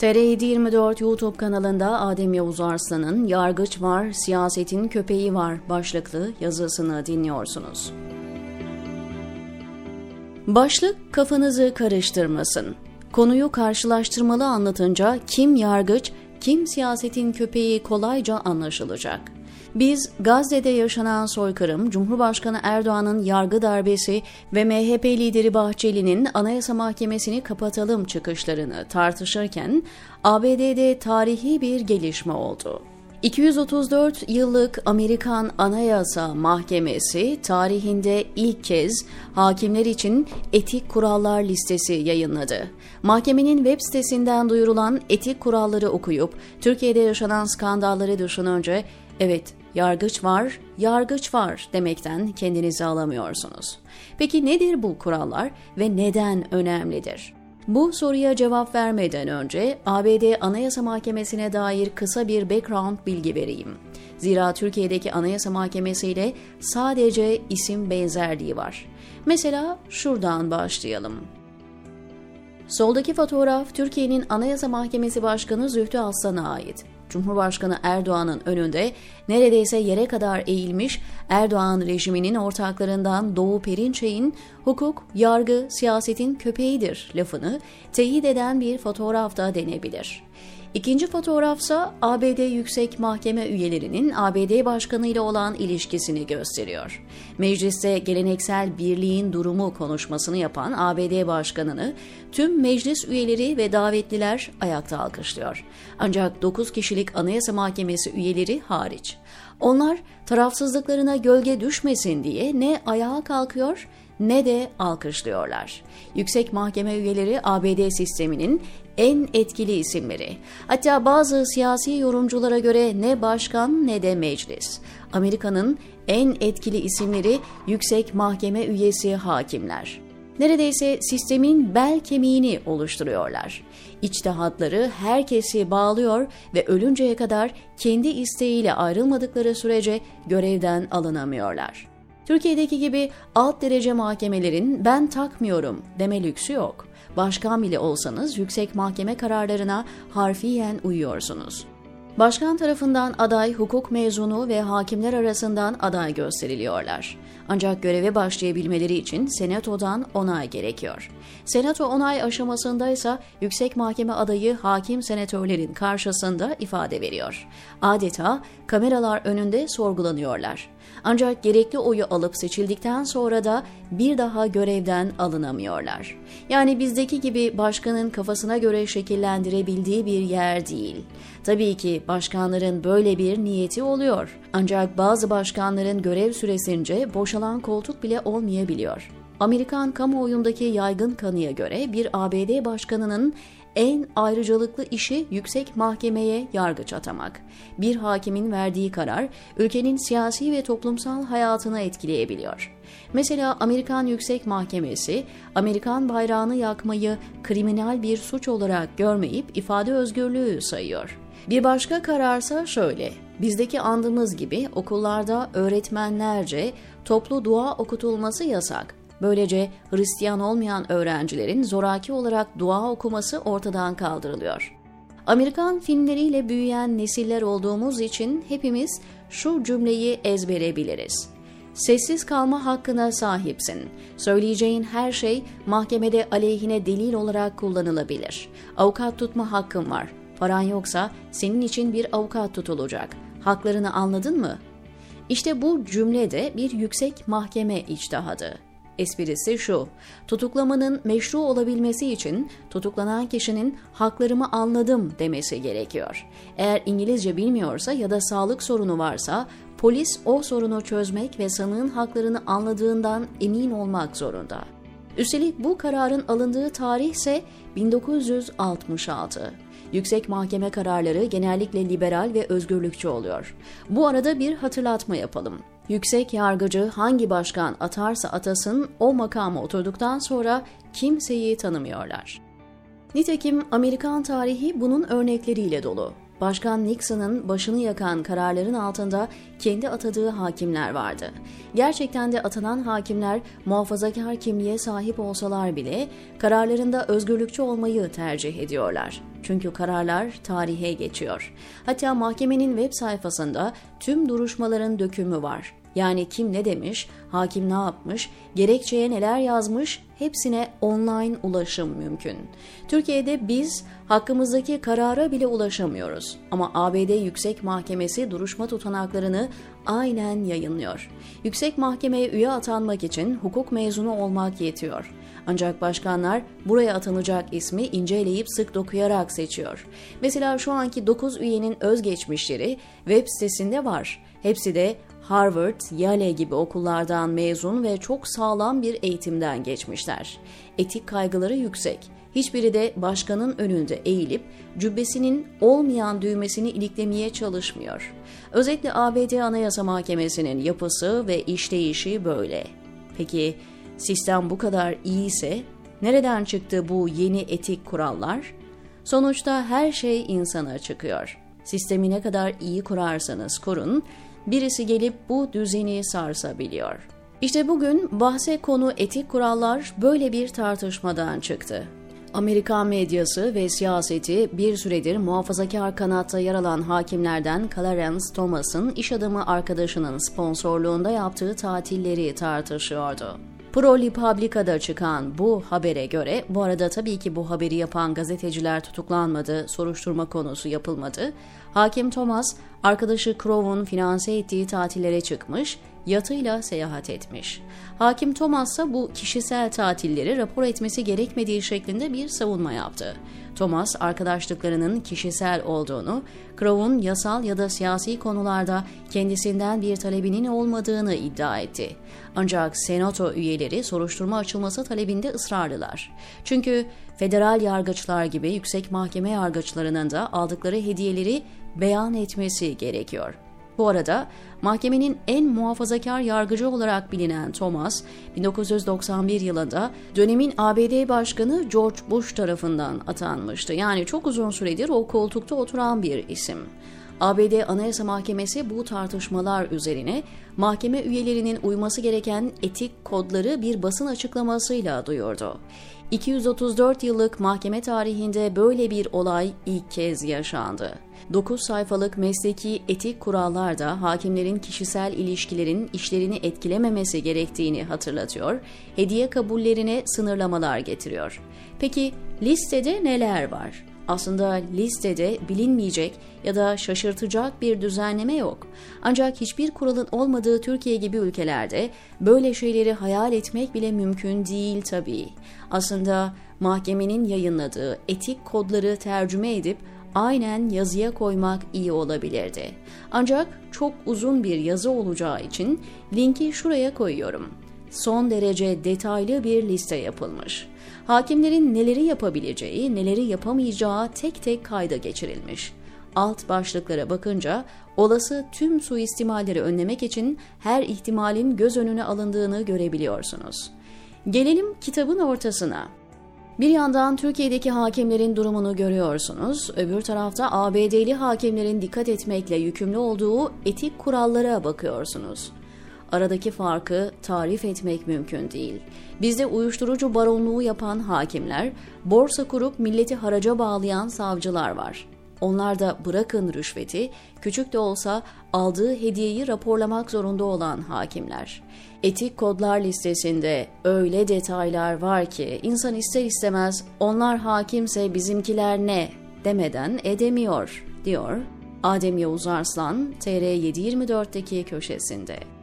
TR724 YouTube kanalında Adem Yavuz Arslan'ın Yargıç Var, Siyasetin Köpeği Var başlıklı yazısını dinliyorsunuz. Başlık kafanızı karıştırmasın. Konuyu karşılaştırmalı anlatınca kim yargıç, kim siyasetin köpeği kolayca anlaşılacak. Biz Gazze'de yaşanan soykırım, Cumhurbaşkanı Erdoğan'ın yargı darbesi ve MHP lideri Bahçeli'nin Anayasa Mahkemesi'ni kapatalım çıkışlarını tartışırken ABD'de tarihi bir gelişme oldu. 234 yıllık Amerikan Anayasa Mahkemesi tarihinde ilk kez hakimler için etik kurallar listesi yayınladı. Mahkemenin web sitesinden duyurulan etik kuralları okuyup Türkiye'de yaşanan skandalları düşününce evet yargıç var, yargıç var demekten kendinizi alamıyorsunuz. Peki nedir bu kurallar ve neden önemlidir? Bu soruya cevap vermeden önce ABD Anayasa Mahkemesi'ne dair kısa bir background bilgi vereyim. Zira Türkiye'deki Anayasa Mahkemesi ile sadece isim benzerliği var. Mesela şuradan başlayalım. Soldaki fotoğraf Türkiye'nin Anayasa Mahkemesi Başkanı Zühtü Aslan'a ait. Cumhurbaşkanı Erdoğan'ın önünde neredeyse yere kadar eğilmiş Erdoğan rejiminin ortaklarından Doğu Perinçey'in hukuk, yargı, siyasetin köpeğidir lafını teyit eden bir fotoğrafta denebilir. İkinci fotoğrafsa ABD Yüksek Mahkeme üyelerinin ABD Başkanı ile olan ilişkisini gösteriyor. Mecliste geleneksel birliğin durumu konuşmasını yapan ABD Başkanı'nı tüm meclis üyeleri ve davetliler ayakta alkışlıyor. Ancak 9 kişilik Anayasa Mahkemesi üyeleri hariç. Onlar tarafsızlıklarına gölge düşmesin diye ne ayağa kalkıyor ne de alkışlıyorlar. Yüksek Mahkeme üyeleri ABD sisteminin en etkili isimleri. Hatta bazı siyasi yorumculara göre ne başkan ne de meclis. Amerika'nın en etkili isimleri Yüksek Mahkeme üyesi hakimler. Neredeyse sistemin bel kemiğini oluşturuyorlar. İçtihatları herkesi bağlıyor ve ölünceye kadar kendi isteğiyle ayrılmadıkları sürece görevden alınamıyorlar. Türkiye'deki gibi alt derece mahkemelerin ben takmıyorum deme lüksü yok. Başkan bile olsanız yüksek mahkeme kararlarına harfiyen uyuyorsunuz. Başkan tarafından aday hukuk mezunu ve hakimler arasından aday gösteriliyorlar. Ancak göreve başlayabilmeleri için senatodan onay gerekiyor. Senato onay aşamasında ise yüksek mahkeme adayı hakim senatörlerin karşısında ifade veriyor. Adeta kameralar önünde sorgulanıyorlar. Ancak gerekli oyu alıp seçildikten sonra da bir daha görevden alınamıyorlar. Yani bizdeki gibi başkanın kafasına göre şekillendirebildiği bir yer değil. Tabii ki başkanların böyle bir niyeti oluyor. Ancak bazı başkanların görev süresince boşalan koltuk bile olmayabiliyor. Amerikan kamuoyundaki yaygın kanıya göre bir ABD başkanının en ayrıcalıklı işi yüksek mahkemeye yargıç atamak. Bir hakimin verdiği karar ülkenin siyasi ve toplumsal hayatını etkileyebiliyor. Mesela Amerikan Yüksek Mahkemesi Amerikan bayrağını yakmayı kriminal bir suç olarak görmeyip ifade özgürlüğü sayıyor. Bir başka kararsa şöyle. Bizdeki andığımız gibi okullarda öğretmenlerce toplu dua okutulması yasak. Böylece Hristiyan olmayan öğrencilerin zoraki olarak dua okuması ortadan kaldırılıyor. Amerikan filmleriyle büyüyen nesiller olduğumuz için hepimiz şu cümleyi ezbere biliriz. Sessiz kalma hakkına sahipsin. Söyleyeceğin her şey mahkemede aleyhine delil olarak kullanılabilir. Avukat tutma hakkın var. Paran yoksa senin için bir avukat tutulacak. Haklarını anladın mı? İşte bu cümle de bir yüksek mahkeme içtihadı. Esprisi şu, tutuklamanın meşru olabilmesi için tutuklanan kişinin haklarımı anladım demesi gerekiyor. Eğer İngilizce bilmiyorsa ya da sağlık sorunu varsa polis o sorunu çözmek ve sanığın haklarını anladığından emin olmak zorunda. Üstelik bu kararın alındığı tarih ise 1966. Yüksek mahkeme kararları genellikle liberal ve özgürlükçü oluyor. Bu arada bir hatırlatma yapalım. Yüksek yargıcı hangi başkan atarsa atasın o makama oturduktan sonra kimseyi tanımıyorlar. Nitekim Amerikan tarihi bunun örnekleriyle dolu. Başkan Nixon'ın başını yakan kararların altında kendi atadığı hakimler vardı. Gerçekten de atanan hakimler muhafazakar kimliğe sahip olsalar bile kararlarında özgürlükçü olmayı tercih ediyorlar. Çünkü kararlar tarihe geçiyor. Hatta mahkemenin web sayfasında tüm duruşmaların dökümü var. Yani kim ne demiş, hakim ne yapmış, gerekçeye neler yazmış hepsine online ulaşım mümkün. Türkiye'de biz hakkımızdaki karara bile ulaşamıyoruz. Ama ABD Yüksek Mahkemesi duruşma tutanaklarını aynen yayınlıyor. Yüksek Mahkemeye üye atanmak için hukuk mezunu olmak yetiyor. Ancak başkanlar buraya atanacak ismi inceleyip sık dokuyarak seçiyor. Mesela şu anki 9 üyenin özgeçmişleri web sitesinde var. Hepsi de Harvard, Yale gibi okullardan mezun ve çok sağlam bir eğitimden geçmişler. Etik kaygıları yüksek. Hiçbiri de başkanın önünde eğilip cübbesinin olmayan düğmesini iliklemeye çalışmıyor. Özetle ABD Anayasa Mahkemesi'nin yapısı ve işleyişi böyle. Peki sistem bu kadar iyiyse nereden çıktı bu yeni etik kurallar? Sonuçta her şey insana çıkıyor. Sistemi ne kadar iyi kurarsanız kurun, birisi gelip bu düzeni sarsabiliyor. İşte bugün bahse konu etik kurallar böyle bir tartışmadan çıktı. Amerikan medyası ve siyaseti bir süredir muhafazakar kanatta yer alan hakimlerden Clarence Thomas'ın iş adamı arkadaşının sponsorluğunda yaptığı tatilleri tartışıyordu. Pro Republica'da çıkan bu habere göre, bu arada tabii ki bu haberi yapan gazeteciler tutuklanmadı, soruşturma konusu yapılmadı. Hakim Thomas, arkadaşı Crow'un finanse ettiği tatillere çıkmış, yatıyla seyahat etmiş. Hakim Thomas ise bu kişisel tatilleri rapor etmesi gerekmediği şeklinde bir savunma yaptı. Thomas, arkadaşlıklarının kişisel olduğunu, Crow'un yasal ya da siyasi konularda kendisinden bir talebinin olmadığını iddia etti. Ancak senato üyeleri soruşturma açılması talebinde ısrarlılar. Çünkü federal yargıçlar gibi yüksek mahkeme yargıçlarının da aldıkları hediyeleri beyan etmesi gerekiyor. Bu arada mahkemenin en muhafazakar yargıcı olarak bilinen Thomas, 1991 yılında dönemin ABD Başkanı George Bush tarafından atanmıştı. Yani çok uzun süredir o koltukta oturan bir isim. ABD Anayasa Mahkemesi bu tartışmalar üzerine mahkeme üyelerinin uyması gereken etik kodları bir basın açıklamasıyla duyurdu. 234 yıllık mahkeme tarihinde böyle bir olay ilk kez yaşandı. 9 sayfalık mesleki etik kurallar da hakimlerin kişisel ilişkilerin işlerini etkilememesi gerektiğini hatırlatıyor, hediye kabullerine sınırlamalar getiriyor. Peki listede neler var? Aslında listede bilinmeyecek ya da şaşırtacak bir düzenleme yok. Ancak hiçbir kuralın olmadığı Türkiye gibi ülkelerde böyle şeyleri hayal etmek bile mümkün değil tabii. Aslında mahkemenin yayınladığı etik kodları tercüme edip aynen yazıya koymak iyi olabilirdi. Ancak çok uzun bir yazı olacağı için linki şuraya koyuyorum. Son derece detaylı bir liste yapılmış. Hakimlerin neleri yapabileceği, neleri yapamayacağı tek tek kayda geçirilmiş. Alt başlıklara bakınca olası tüm suistimalleri önlemek için her ihtimalin göz önüne alındığını görebiliyorsunuz. Gelelim kitabın ortasına. Bir yandan Türkiye'deki hakimlerin durumunu görüyorsunuz, öbür tarafta ABD'li hakimlerin dikkat etmekle yükümlü olduğu etik kurallara bakıyorsunuz. Aradaki farkı tarif etmek mümkün değil. Bizde uyuşturucu baronluğu yapan hakimler, borsa kurup milleti haraca bağlayan savcılar var. Onlar da bırakın rüşveti, küçük de olsa aldığı hediyeyi raporlamak zorunda olan hakimler. Etik kodlar listesinde öyle detaylar var ki insan ister istemez onlar hakimse bizimkiler ne demeden edemiyor diyor Adem Yavuz Arslan TR724'deki köşesinde.